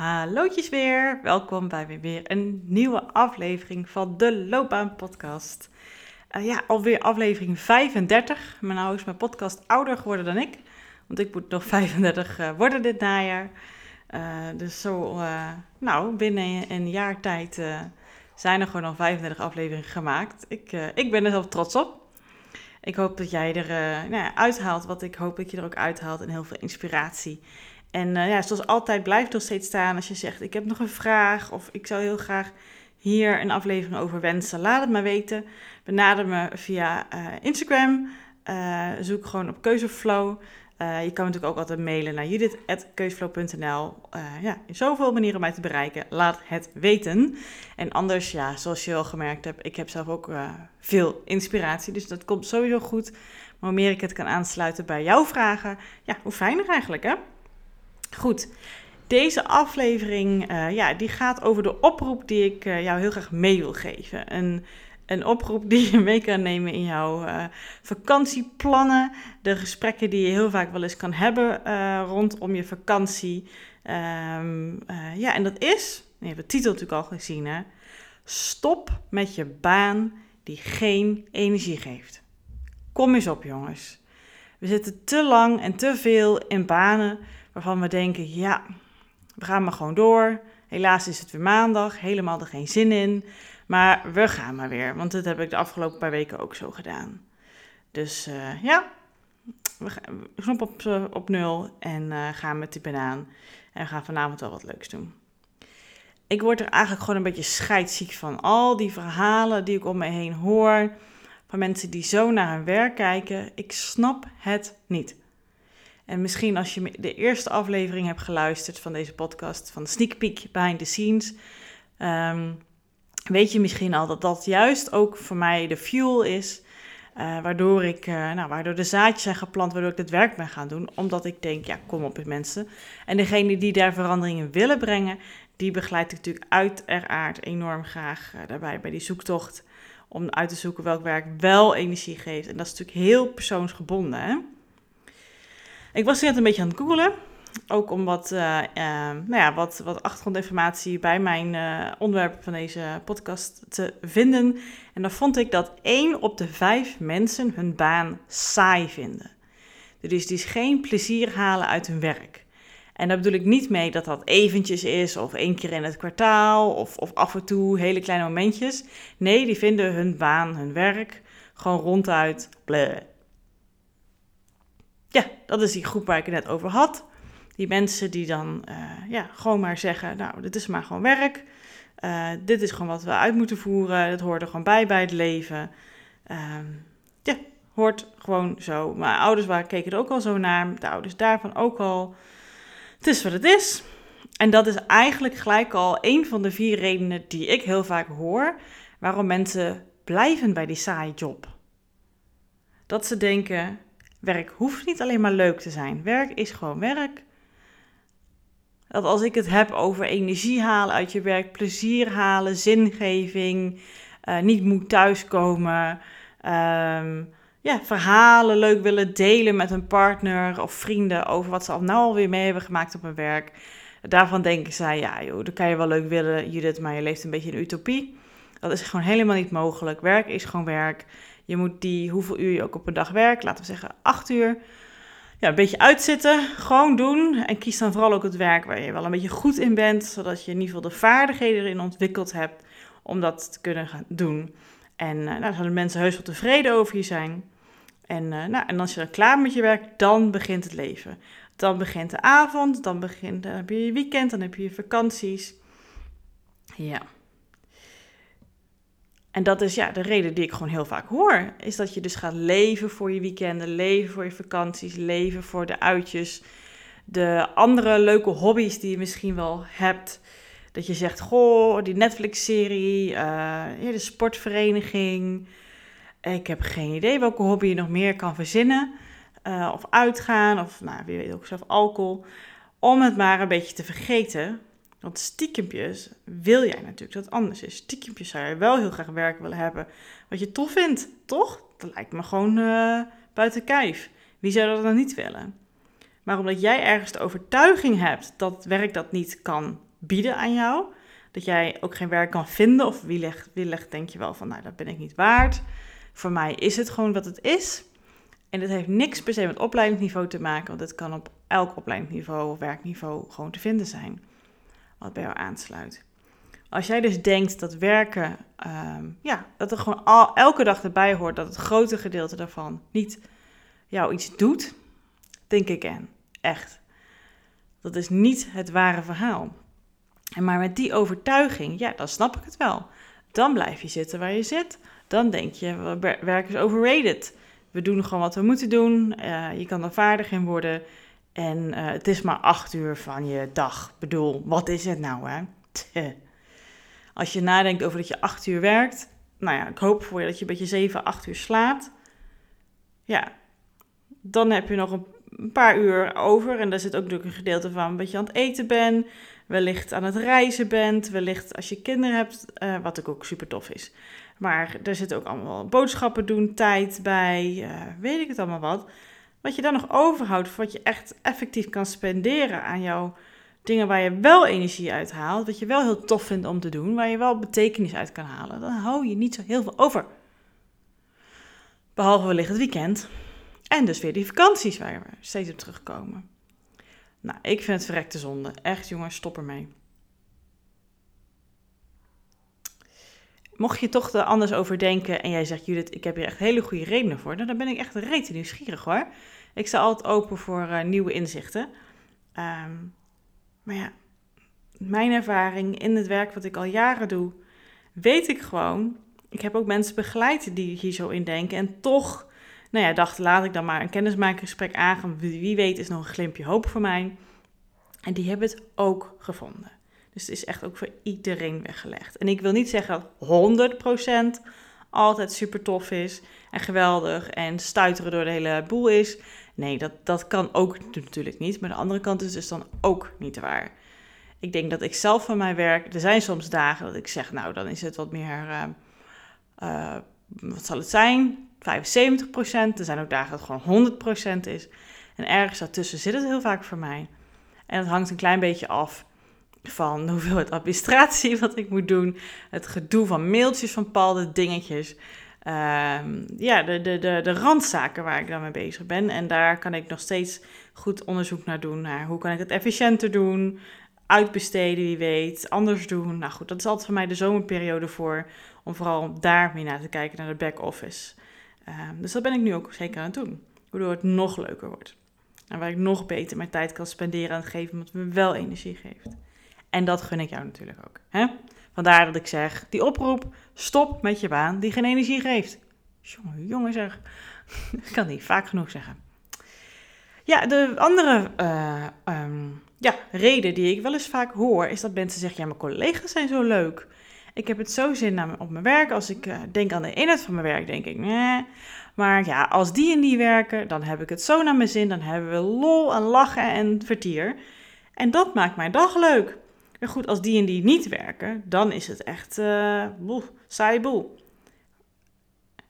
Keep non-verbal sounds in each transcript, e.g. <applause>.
Hallootjes weer, welkom bij weer een nieuwe aflevering van de Loopbaan Podcast. Uh, ja, alweer aflevering 35. Maar nou is mijn podcast ouder geworden dan ik, want ik moet nog <laughs> 35 uh, worden dit najaar. Uh, dus zo, nou, binnen een jaar tijd zijn er gewoon al 35 afleveringen gemaakt. Ik, ik ben er zelf trots op. Ik hoop dat jij er nou ja, uithaalt wat ik hoop dat je er ook uithaalt en heel veel inspiratie. En uh, ja, zoals altijd blijft er steeds staan als je zegt: Ik heb nog een vraag of ik zou heel graag hier een aflevering over wensen. Laat het me weten. Benader me via uh, Instagram. Uh, zoek gewoon op Keuzeflow. je kan natuurlijk ook altijd mailen naar judith.keuzeflow.nl. ja, in zoveel manieren mij te bereiken. Laat het weten. En anders, ja, zoals je al gemerkt hebt, ik heb zelf ook veel inspiratie. Dus dat komt sowieso goed. Maar hoe meer ik het kan aansluiten bij jouw vragen, ja, hoe fijner eigenlijk, hè? Goed, deze aflevering uh, ja, die gaat over de oproep die ik uh, jou heel graag mee wil geven. Een, een oproep die je mee kan nemen in jouw uh, vakantieplannen. De gesprekken die je heel vaak wel eens kan hebben rondom je vakantie. Um, ja, en dat is, je hebt de titel natuurlijk al gezien, hè? Stop met je baan die geen energie geeft. Kom eens op, jongens. We zitten te lang en te veel in banen waarvan we denken, ja, we gaan maar gewoon door. Helaas is het weer maandag, helemaal er geen zin in. Maar we gaan maar weer, want dat heb ik de afgelopen paar weken ook zo gedaan. Dus uh, ja, we gaan, knop op, uh, op nul en uh, gaan met die banaan. En we gaan vanavond wel wat leuks doen. Ik word er eigenlijk gewoon een beetje scheidsziek van. Al die verhalen die ik om me heen hoor. Van mensen die zo naar hun werk kijken. Ik snap het niet. En misschien als je de eerste aflevering hebt geluisterd van deze podcast, van sneak peek behind the scenes, um, weet je misschien al dat dat juist ook voor mij de fuel is. Uh, waardoor, ik, uh, nou, waardoor de zaadjes zijn geplant, waardoor ik het werk ben gaan doen. Omdat ik denk, ja, kom op mensen. En degene die daar veranderingen willen brengen, die begeleid ik natuurlijk uiteraard enorm graag uh, daarbij bij die zoektocht. Om uit te zoeken welk werk wel energie geeft. En dat is natuurlijk heel persoonsgebonden. Hè? Ik was net een beetje aan het googelen. Ook om wat, uh, uh, nou ja, wat, wat achtergrondinformatie bij mijn uh, onderwerp van deze podcast te vinden. En dan vond ik dat één op de vijf mensen hun baan saai vinden. Dus die geen plezier halen uit hun werk. En daar bedoel ik niet mee dat dat eventjes is, of één keer in het kwartaal, of, of af en toe hele kleine momentjes. Nee, die vinden hun baan, hun werk, gewoon ronduit bleh ja, dat is die groep waar ik het net over had. Die mensen die dan uh, ja, gewoon maar zeggen, nou, dit is maar gewoon werk. Uh, dit is gewoon wat we uit moeten voeren. Het hoort er gewoon bij bij het leven. Uh, ja, hoort gewoon zo. Mijn ouders keken er ook al zo naar. De ouders daarvan ook al. Het is wat het is. En dat is eigenlijk gelijk al een van de vier redenen die ik heel vaak hoor waarom mensen blijven bij die saaie job. Dat ze denken, Werk hoeft niet alleen maar leuk te zijn. Werk is gewoon werk. Dat als ik het heb over energie halen uit je werk, plezier halen, zingeving, uh, niet moet thuiskomen, um, ja, verhalen leuk willen delen met een partner of vrienden over wat ze al nou alweer mee hebben gemaakt op hun werk. Daarvan denken zij, ja joh, dat kan je wel leuk willen, Judith, maar je leeft een beetje in utopie. Dat is gewoon helemaal niet mogelijk. Werk is gewoon werk. Je moet die, hoeveel uur je ook op een dag werkt, laten we zeggen acht uur, ja, een beetje uitzitten, gewoon doen. En kies dan vooral ook het werk waar je wel een beetje goed in bent, zodat je in ieder geval de vaardigheden erin ontwikkeld hebt om dat te kunnen gaan doen. En uh, nou, zullen mensen heus wel tevreden over je zijn. En, uh, nou, en als je dan klaar met je werk, dan begint het leven. Dan begint de avond, dan, begint, dan heb je je weekend, dan heb je je vakanties. Ja. En dat is ja, de reden die ik gewoon heel vaak hoor. Is dat je dus gaat leven voor je weekenden, leven voor je vakanties, leven voor de uitjes. De andere leuke hobby's die je misschien wel hebt. Dat je zegt, goh, die Netflix-serie, uh, de sportvereniging. Ik heb geen idee welke hobby je nog meer kan verzinnen. Uh, of uitgaan, of nou, wie weet ook zelf alcohol. Om het maar een beetje te vergeten. Want stiekempjes wil jij natuurlijk dat het anders is. Stiekempjes zou je wel heel graag werk willen hebben wat je tof vindt, toch? Dat lijkt me gewoon uh, buiten kijf. Wie zou dat dan niet willen? Maar omdat jij ergens de overtuiging hebt dat werk dat niet kan bieden aan jou. Dat jij ook geen werk kan vinden of wie legt, wie legt denk je wel van, nou dat ben ik niet waard. Voor mij is het gewoon wat het is. En dit heeft niks per se met opleidingsniveau te maken, want het kan op elk opleidingsniveau of werkniveau gewoon te vinden zijn. Wat bij jou aansluit. Als jij dus denkt dat werken, ehm, ja, dat er gewoon al, elke dag erbij hoort, dat het grote gedeelte daarvan niet jou iets doet, denk ik en echt. Dat is niet het ware verhaal. En maar met die overtuiging, ja, dan snap ik het wel. Dan blijf je zitten waar je zit. Dan denk je, werk is overrated. We doen gewoon wat we moeten doen. Uh, je kan er vaardig in worden. En uh, het is maar acht uur van je dag. Ik bedoel, wat is het nou, hè? Als je nadenkt over dat je acht uur werkt. Nou ja, ik hoop voor je dat je een beetje zeven, acht uur slaapt. Ja, dan heb je nog een paar uur over. En daar zit ook natuurlijk een gedeelte van dat je aan het eten bent. Wellicht aan het reizen bent. Wellicht als je kinderen hebt, uh, wat ook super tof is. Maar er zit ook allemaal boodschappen doen, tijd bij, uh, weet ik het allemaal wat. Wat je dan nog overhoudt, wat je echt effectief kan spenderen aan jouw dingen waar je wel energie uit haalt. Wat je wel heel tof vindt om te doen, waar je wel betekenis uit kan halen. Dan hou je niet zo heel veel over. Behalve wellicht het weekend. En dus weer die vakanties waar we steeds op terugkomen. Nou, ik vind het verrekte zonde. Echt jongens, stop ermee. Mocht je toch er anders over denken en jij zegt, Judith, ik heb hier echt hele goede redenen voor, dan ben ik echt rete nieuwsgierig hoor. Ik sta altijd open voor uh, nieuwe inzichten. Um, maar ja, mijn ervaring in het werk wat ik al jaren doe, weet ik gewoon. Ik heb ook mensen begeleid die hier zo in denken. En toch, nou ja, dacht, laat ik dan maar een kennismakingsgesprek aangaan. Wie weet is nog een glimpje hoop voor mij. En die hebben het ook gevonden. Dus het is echt ook voor iedereen weggelegd. En ik wil niet zeggen dat 100% altijd super tof is en geweldig en stuiteren door de hele boel is. Nee, dat, dat kan ook natuurlijk niet. Maar de andere kant is dus dan ook niet waar. Ik denk dat ik zelf van mijn werk. Er zijn soms dagen dat ik zeg, nou, dan is het wat meer. Uh, uh, wat zal het zijn? 75 procent. Er zijn ook dagen dat het gewoon 100 procent is. En ergens daartussen zit het heel vaak voor mij. En dat hangt een klein beetje af van de hoeveelheid administratie wat ik moet doen. Het gedoe van mailtjes van bepaalde dingetjes. Ehm, ja, de, de, de, de randzaken waar ik dan mee bezig ben. En daar kan ik nog steeds goed onderzoek naar doen. Naar hoe kan ik het efficiënter doen, uitbesteden, wie weet, anders doen. Nou goed, dat is altijd voor mij de zomerperiode voor. Om vooral daar mee naar te kijken, naar de back-office. Ehm, dus dat ben ik nu ook zeker aan het doen. Waardoor het nog leuker wordt. En waar ik nog beter mijn tijd kan spenderen aan het geven wat me wel energie geeft. En dat gun ik jou natuurlijk ook. Hè? Vandaar dat ik zeg, die oproep, stop met je baan die geen energie geeft. Jongen, jongen zeg, <laughs> ik kan niet vaak genoeg zeggen. Ja, de andere uh, um, ja, reden die ik wel eens vaak hoor, is dat mensen zeggen, ja, mijn collega's zijn zo leuk. Ik heb het zo zin op mijn werk. Als ik uh, denk aan de inhoud van mijn werk, denk ik, nee. Maar ja, als die en die werken, dan heb ik het zo naar mijn zin. Dan hebben we lol en lachen en vertier. En dat maakt mijn dag leuk. Maar goed, als die en die niet werken, dan is het echt uh, boel, saai boel.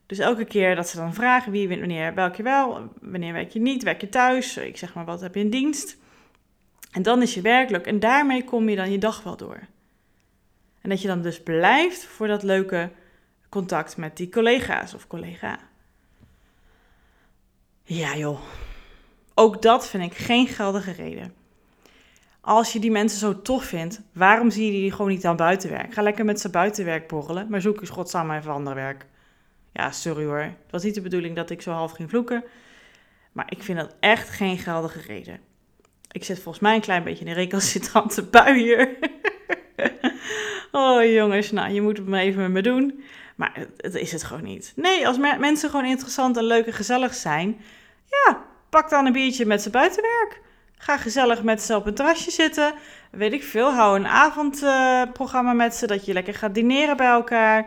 Dus elke keer dat ze dan vragen wie wanneer werk je wel, wanneer werk je niet, werk je thuis, ik zeg maar wat heb je in dienst. En dan is je werkelijk en daarmee kom je dan je dag wel door. En dat je dan dus blijft voor dat leuke contact met die collega's of collega. Ja joh, ook dat vind ik geen geldige reden als je die mensen zo tof vindt, waarom zie je die gewoon niet aan buitenwerk? Ga lekker met ze buitenwerk borrelen, maar zoek eens godsamme even ander werk. Ja, sorry hoor. Het was niet de bedoeling dat ik zo half ging vloeken. Maar ik vind dat echt geen geldige reden. Ik zit volgens mij een klein beetje in een recalcitrante <laughs> bui hier. <laughs> oh jongens, nou je moet het maar even met me doen. Maar het, is het gewoon niet. Nee, als mensen gewoon interessant en leuk en gezellig zijn, ja, pak dan een biertje met ze buitenwerk. Ga gezellig met ze op een terrasje zitten. Weet ik veel. Hou een avondprogramma uh, met ze. Dat je lekker gaat dineren bij elkaar.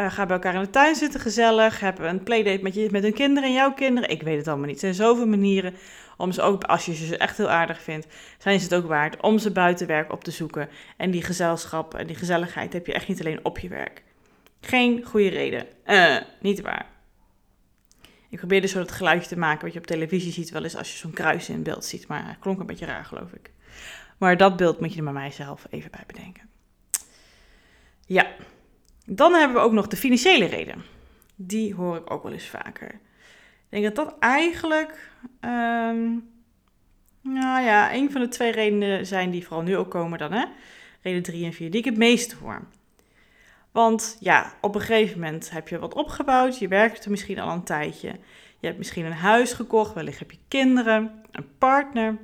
Uh, ga bij elkaar in de tuin zitten gezellig. Heb een playdate met, je, met hun kinderen en jouw kinderen. Ik weet het allemaal niet. Er zijn zoveel manieren om ze ook, als je ze echt heel aardig vindt, zijn ze het ook waard om ze buiten werk op te zoeken. En die gezelschap en die gezelligheid heb je echt niet alleen op je werk. Geen goede reden. Uh, niet waar. Ik probeerde zo dat geluidje te maken wat je op televisie ziet wel eens als je zo'n kruis in beeld ziet. Maar het klonk een beetje raar, geloof ik. Maar dat beeld moet je er bij mijzelf even bij bedenken. Ja, dan hebben we ook nog de financiële reden. Die hoor ik ook wel eens vaker. Ik denk dat dat eigenlijk, ehm, nou ja, een van de twee redenen zijn die vooral nu ook komen dan, hè? Reden 3 en 4, die ik het meest hoor. Want ja, op een gegeven moment heb je wat opgebouwd, je werkt er misschien al een tijdje. Je hebt misschien een huis gekocht, wellicht heb je kinderen, een partner.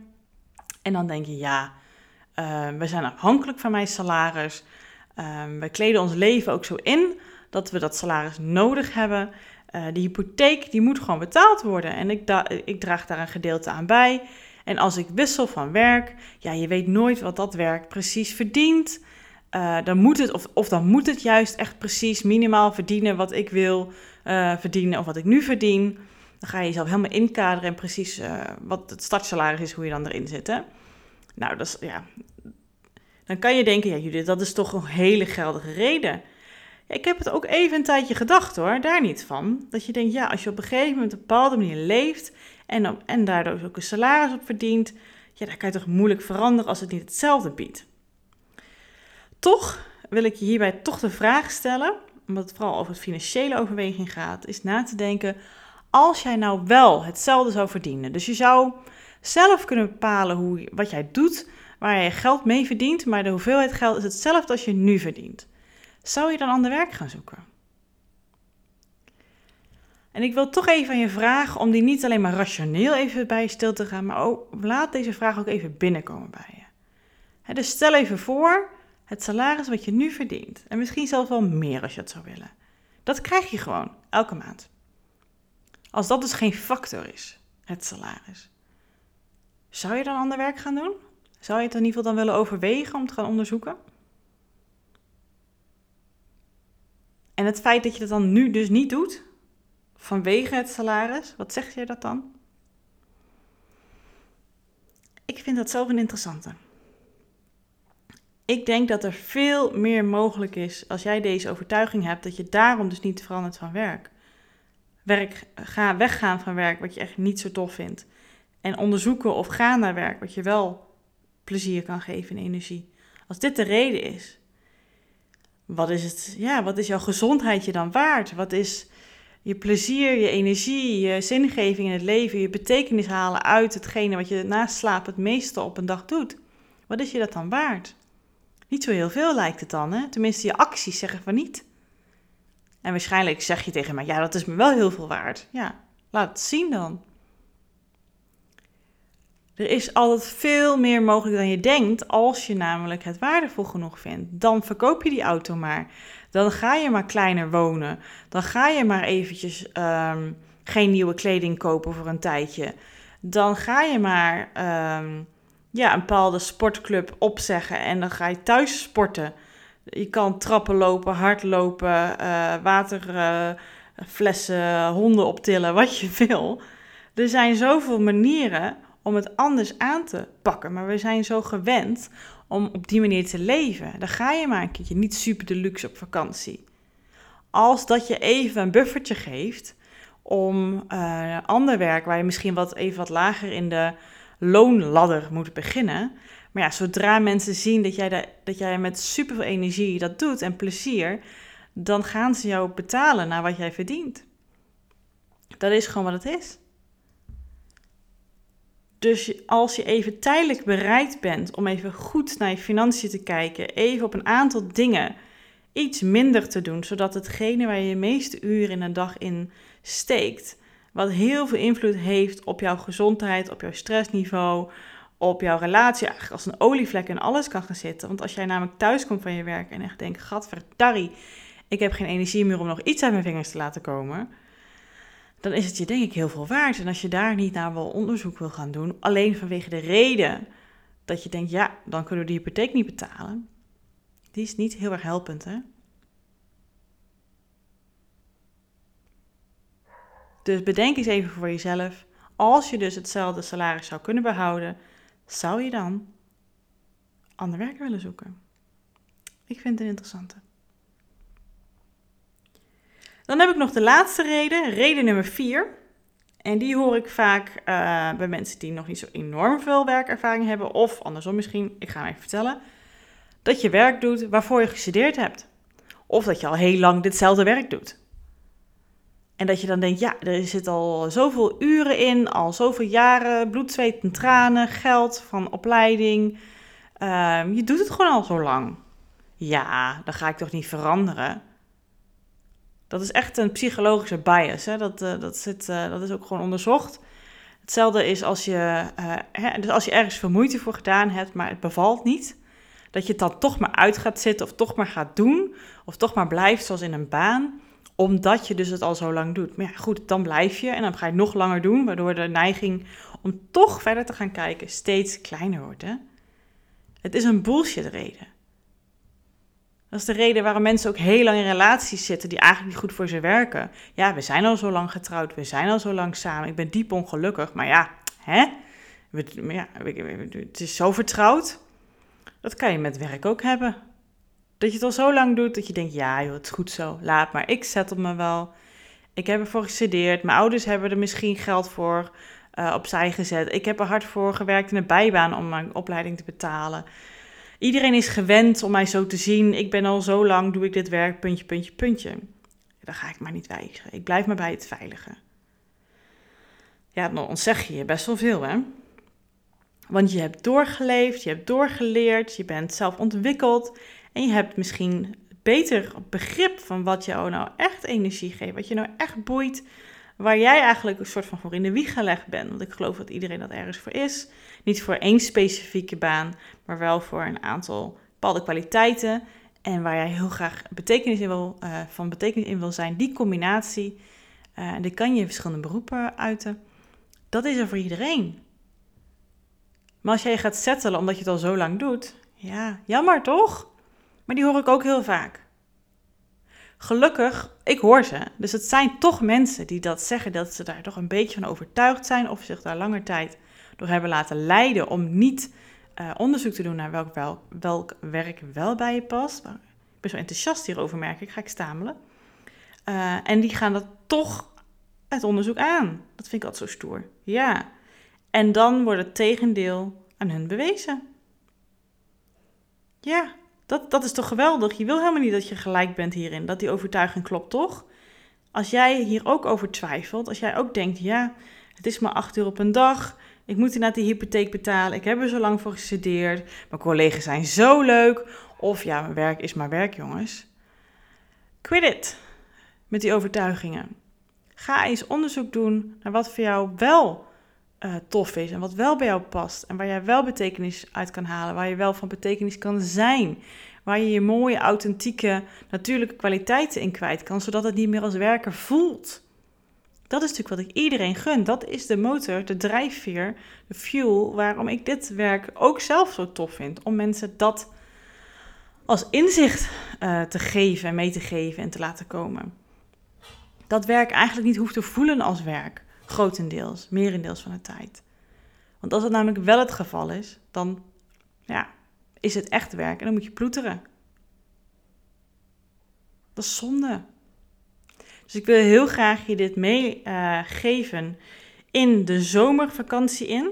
En dan denk je, ja, uh, we zijn afhankelijk van mijn salaris. Uh, we kleden ons leven ook zo in dat we dat salaris nodig hebben. Uh, de hypotheek die moet gewoon betaald worden en ik, ik draag daar een gedeelte aan bij. En als ik wissel van werk, ja, je weet nooit wat dat werk precies verdient. Uh, dan moet het, of, of dan moet het juist echt precies minimaal verdienen wat ik wil uh, verdienen of wat ik nu verdien. Dan ga je jezelf helemaal inkaderen en precies uh, wat het startsalaris is, hoe je dan erin zit. Hè? Nou, dat is, ja. Dan kan je denken, ja Judith, dat is toch een hele geldige reden. Ik heb het ook even een tijdje gedacht hoor, daar niet van. Dat je denkt, ja, als je op een gegeven moment op een bepaalde manier leeft en, en daardoor ook een salaris op verdient, ja, dan kan je toch moeilijk veranderen als het niet hetzelfde biedt. Toch wil ik je hierbij toch de vraag stellen, omdat het vooral over het financiële overweging gaat, is na te denken, als jij nou wel hetzelfde zou verdienen, dus je zou zelf kunnen bepalen hoe, wat jij doet, waar je geld mee verdient, maar de hoeveelheid geld is hetzelfde als je nu verdient. Zou je dan ander werk gaan zoeken? En ik wil toch even aan je vragen om die niet alleen maar rationeel even bij je stil te gaan, maar ook, laat deze vraag ook even binnenkomen bij je. dus stel even voor het salaris wat je nu verdient. En misschien zelfs wel meer als je het zou willen. Dat krijg je gewoon elke maand. Als dat dus geen factor is, het salaris. Zou je dan ander werk gaan doen? Zou je het in ieder geval dan willen overwegen om te gaan onderzoeken? En het feit dat je dat dan nu dus niet doet, vanwege het salaris, wat zeg je dat dan? Ik vind dat zelf een interessante. Ik denk dat er veel meer mogelijk is als jij deze overtuiging hebt dat je daarom dus niet verandert van werk. Werk, ga weggaan van werk wat je echt niet zo tof vindt. En onderzoeken of gaan naar werk wat je wel plezier kan geven en energie. Als dit de reden is, wat is, het, ja, wat is jouw gezondheid je dan waard? Wat is je plezier, je energie, je zingeving in het leven, je betekenis halen uit hetgene wat je na slaap het meeste op een dag doet? Wat is je dat dan waard? Niet zo heel veel lijkt het dan, hè? Tenminste, je acties zeggen van niet. En waarschijnlijk zeg je tegen mij, ja, dat is me wel heel veel waard. Ja, laat het zien dan. Er is altijd veel meer mogelijk dan je denkt als je namelijk het waardevol genoeg vindt. Dan verkoop je die auto maar. Dan ga je maar kleiner wonen. Dan ga je maar eventjes um, geen nieuwe kleding kopen voor een tijdje. Dan ga je maar um, ja, een bepaalde sportclub opzeggen en dan ga je thuis sporten. Je kan trappen lopen, hardlopen, uh, waterflessen, uh, honden optillen, wat je <laughs> wil. Er zijn zoveel manieren om het anders aan te pakken. Maar we zijn zo gewend om op die manier te leven. Dan ga je maar een keertje niet super deluxe op vakantie. Als dat je even een buffertje geeft om uh, ander werk waar je misschien wat even wat lager in de loonladder moet beginnen. Maar ja, zodra mensen zien dat jij, dat jij met superveel energie dat doet en plezier, dan gaan ze jou betalen naar wat jij verdient. Dat is gewoon wat het is. Dus als je even tijdelijk bereid bent om even goed naar je financiën te kijken, even op een aantal dingen iets minder te doen, zodat hetgene waar je de meeste uren in een dag in steekt, wat heel veel invloed heeft op jouw gezondheid, op jouw stressniveau, op jouw relatie, eigenlijk als een olievlek in alles kan gaan zitten. Want als jij namelijk thuis komt van je werk en echt denkt, gadverdarrie, ik heb geen energie meer om nog iets uit mijn vingers te laten komen dan is het je denk ik heel veel waard. En als je daar niet naar wel onderzoek wil gaan doen, alleen vanwege de reden dat je denkt, ja, dan kunnen we de hypotheek niet betalen, die is niet heel erg helpend, hè? Dus bedenk eens even voor jezelf, als je dus hetzelfde salaris zou kunnen behouden, zou je dan ander werk willen zoeken? Ik vind het een interessante. Dan heb ik nog de laatste reden, reden nummer vier. En die hoor ik vaak uh, bij mensen die nog niet zo enorm veel werkervaring hebben. Of andersom misschien, ik ga hem even vertellen. Dat je werk doet waarvoor je gestudeerd hebt. Of dat je al heel lang ditzelfde werk doet. En dat je dan denkt, ja, er zit al zoveel uren in, al zoveel jaren, bloed, zweet en tranen, geld van opleiding. Uh, je doet het gewoon al zo lang. Ja, dan ga ik toch niet veranderen. Dat is echt een psychologische bias. Hè? Dat, uh, dat, zit, uh, dat is ook gewoon onderzocht. Hetzelfde is als je, uh, hè, dus als je ergens veel moeite voor gedaan hebt, maar het bevalt niet. Dat je het dan toch maar uit gaat zitten of toch maar gaat doen. Of toch maar blijft zoals in een baan. Omdat je dus het al zo lang doet. Maar ja, goed, dan blijf je en dan ga je nog langer doen. Waardoor de neiging om toch verder te gaan kijken steeds kleiner wordt. Hè? Het is een bullshit reden. Dat is de reden waarom mensen ook heel lang in relaties zitten die eigenlijk niet goed voor ze werken. Ja, we zijn al zo lang getrouwd, we zijn al zo lang samen, ik ben diep ongelukkig, maar ja, hè? ja, het is zo vertrouwd. Dat kan je met werk ook hebben. Dat je het al zo lang doet dat je denkt, ja joh, het is goed zo, laat maar, ik zet op me wel. Ik heb ervoor gestudeerd, mijn ouders hebben er misschien geld voor uh, opzij gezet. Ik heb er hard voor gewerkt in een bijbaan om mijn opleiding te betalen. Iedereen is gewend om mij zo te zien. Ik ben al zo lang, doe ik dit werk, puntje, puntje, puntje. Dan ga ik maar niet wijzigen. Ik blijf maar bij het veilige. Ja, dan ontzeg je je best wel veel, hè? Want je hebt doorgeleefd, je hebt doorgeleerd, je bent zelf ontwikkeld en je hebt misschien beter begrip van wat jou nou echt energie geeft, wat je nou echt boeit, waar jij eigenlijk een soort van voor in de wieg gelegd bent. Want ik geloof dat iedereen dat ergens voor is. Niet voor één specifieke baan, maar wel voor een aantal bepaalde kwaliteiten. En waar jij heel graag betekenis in wil, uh, van betekenis in wil zijn, die combinatie. En die kan je in verschillende beroepen uiten. Dat is er voor iedereen. Maar als jij gaat settelen omdat je het al zo lang doet, ja, jammer toch? Maar die hoor ik ook heel vaak. Gelukkig, ik hoor ze. Dus het zijn toch mensen die dat zeggen, dat ze daar toch een beetje van overtuigd zijn of zich daar langer tijd door hebben laten leiden om niet uh, onderzoek te doen naar welk, wel, welk werk wel bij je past. Ik ben zo enthousiast hierover, merk ik, ga ik stamelen. Uh, en die gaan dat toch het onderzoek aan. Dat vind ik altijd zo stoer. Ja. En dan wordt het tegendeel aan hun bewezen. Ja, dat, dat is toch geweldig? Je wil helemaal niet dat je gelijk bent hierin, dat die overtuiging klopt, toch? Als jij hier ook over twijfelt, als jij ook denkt, ja, het is maar acht uur op een dag, ik moet inderdaad die hypotheek betalen, ik heb er zo lang voor gestudeerd, mijn collega's zijn zo leuk, of ja, mijn werk is maar werk, jongens. Quit it met die overtuigingen. Ga eens onderzoek doen naar wat voor jou wel uh, tof is en wat wel bij jou past en waar jij wel betekenis uit kan halen, waar je wel van betekenis kan zijn, waar je je mooie, authentieke, natuurlijke kwaliteiten in kwijt kan, zodat het niet meer als werker voelt. Dat is natuurlijk wat ik iedereen gun. Dat is de motor, de drijfveer, de fuel waarom ik dit werk ook zelf zo tof vind. Om mensen dat als inzicht uh, te geven en mee te geven en te laten komen. Dat werk eigenlijk niet hoeft te voelen als werk. Grotendeels, merendeels van de tijd. Want als dat namelijk wel het geval is, dan ja, is het echt werk en dan moet je ploeteren. Dat is zonde. Dus ik wil heel graag je dit meegeven uh, in de zomervakantie in.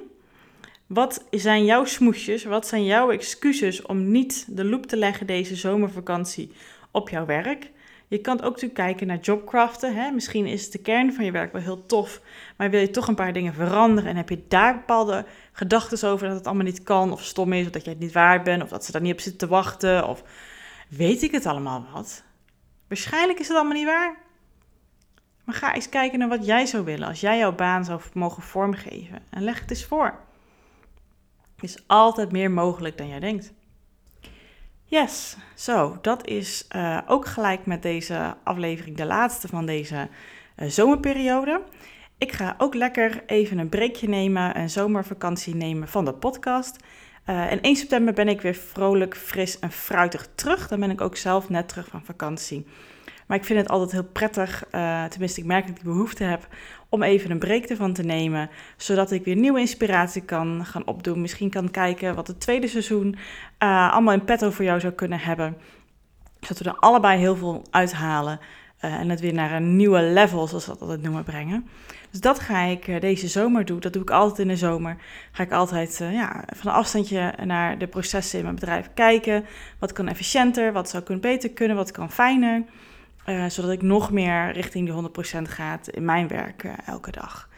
Wat zijn jouw smoesjes? Wat zijn jouw excuses om niet de loop te leggen deze zomervakantie op jouw werk? Je kan ook natuurlijk kijken naar jobcraften. Hè? Misschien is de kern van je werk wel heel tof, maar wil je toch een paar dingen veranderen en heb je daar bepaalde gedachten over dat het allemaal niet kan of stom is of dat je het niet waard bent of dat ze daar niet op zitten te wachten of weet ik het allemaal wat? Waarschijnlijk is het allemaal niet waar. Maar ga eens kijken naar wat jij zou willen als jij jouw baan zou mogen vormgeven en leg het eens voor. Is altijd meer mogelijk dan jij denkt. Yes, zo, dat is uh, ook gelijk met deze aflevering de laatste van deze uh, zomerperiode. Ik ga ook lekker even een breekje nemen, een zomervakantie nemen van de podcast. Uh, en 1 september ben ik weer vrolijk, fris en fruitig terug. Dan ben ik ook zelf net terug van vakantie. Maar ik vind het altijd heel prettig, uh, tenminste ik merk dat ik die behoefte heb, om even een break ervan te nemen. Zodat ik weer nieuwe inspiratie kan gaan opdoen. Misschien kan kijken wat het tweede seizoen uh, allemaal in petto voor jou zou kunnen hebben. Zodat we er allebei heel veel uithalen. eh, en het weer naar een nieuwe level, zoals we dat altijd noemen, brengen. Dus dat ga ik eh, deze zomer doen. Dat doe ik altijd in de zomer. Ga ik altijd uh, ja, van een afstandje naar de processen in mijn bedrijf kijken. Wat kan efficiënter, wat zou kunnen beter kunnen, wat kan fijner. Zodat ik nog meer richting die 100% gaat in mijn werk elke dag.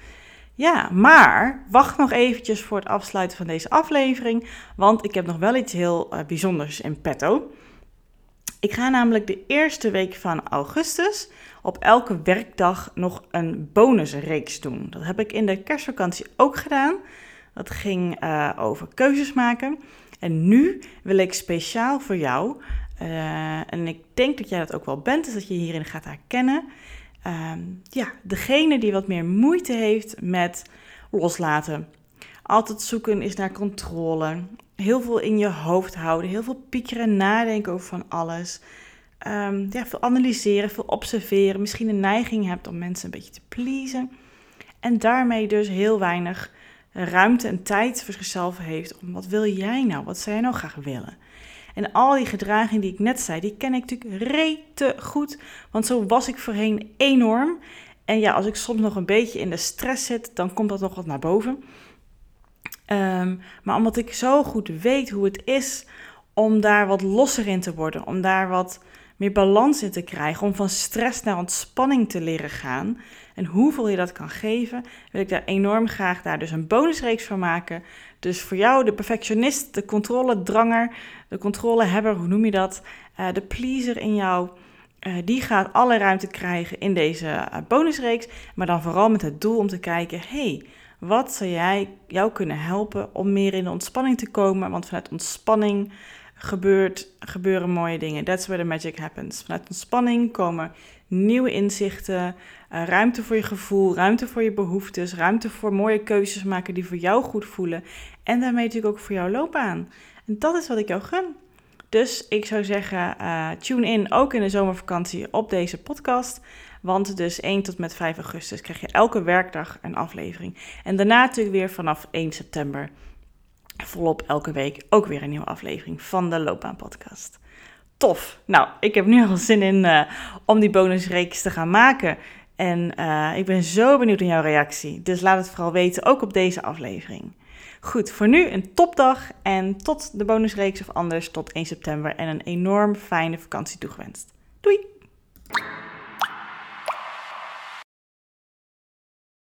Ja, maar wacht nog eventjes voor het afsluiten van deze aflevering, want ik heb nog wel iets heel bijzonders in petto. Ik ga namelijk de eerste week van augustus op elke werkdag nog een bonusreeks doen. Dat heb ik in de kerstvakantie ook gedaan. Dat ging over keuzes maken. En nu wil ik speciaal voor jou, uh, en ik denk dat jij dat ook wel bent, dus dat je hierin gaat herkennen. Uh, ja, degene die wat meer moeite heeft met loslaten. Altijd zoeken is naar controle heel veel in je hoofd houden, heel veel piekeren en nadenken over van alles. Um, ja, veel analyseren, veel observeren. Misschien een neiging hebt om mensen een beetje te pleasen. En daarmee dus heel weinig ruimte en tijd voor zichzelf heeft om wat wil jij nou? Wat zou jij nou graag willen? En al die gedragingen die ik net zei, die ken ik natuurlijk rete goed. Want zo was ik voorheen enorm. En ja, als ik soms nog een beetje in de stress zit, dan komt dat nog wat naar boven. Um, maar omdat ik zo goed weet hoe het is om daar wat losser in te worden, om daar wat meer balans in te krijgen, om van stress naar ontspanning te leren gaan en hoeveel je dat kan geven, wil ik daar enorm graag daar dus een bonusreeks van maken. Dus voor jou, de perfectionist, de controledranger, de controlehebber, hoe noem je dat? Uh, de pleaser in jou, uh, die gaat alle ruimte krijgen in deze uh, bonusreeks, maar dan vooral met het doel om te kijken, hey, wat zou jij jou kunnen helpen om meer in de ontspanning te komen? Want vanuit ontspanning gebeurt, gebeuren mooie dingen. That's where the magic happens. Vanuit ontspanning komen nieuwe inzichten, uh, ruimte voor je gevoel, ruimte voor je behoeftes, ruimte voor mooie keuzes maken die voor jou goed voelen. En daarmee natuurlijk ook voor jouw loopbaan. En dat is wat ik jou gun. Dus ik zou zeggen, uh, tune in ook in de zomervakantie op deze podcast. Want dus 1 tot met 5 augustus krijg je elke werkdag een aflevering. En daarna natuurlijk weer vanaf 1 september volop elke week ook weer een nieuwe aflevering van de Loopbaan Podcast. Tof! Nou, ik heb nu al zin in uh, om die bonusreeks te gaan maken. En uh, ik ben zo benieuwd naar jouw reactie. Dus laat het vooral weten, ook op deze aflevering. Goed, voor nu een topdag en tot de bonusreeks of anders tot 1 september. En een enorm fijne vakantie toegewenst. Doei!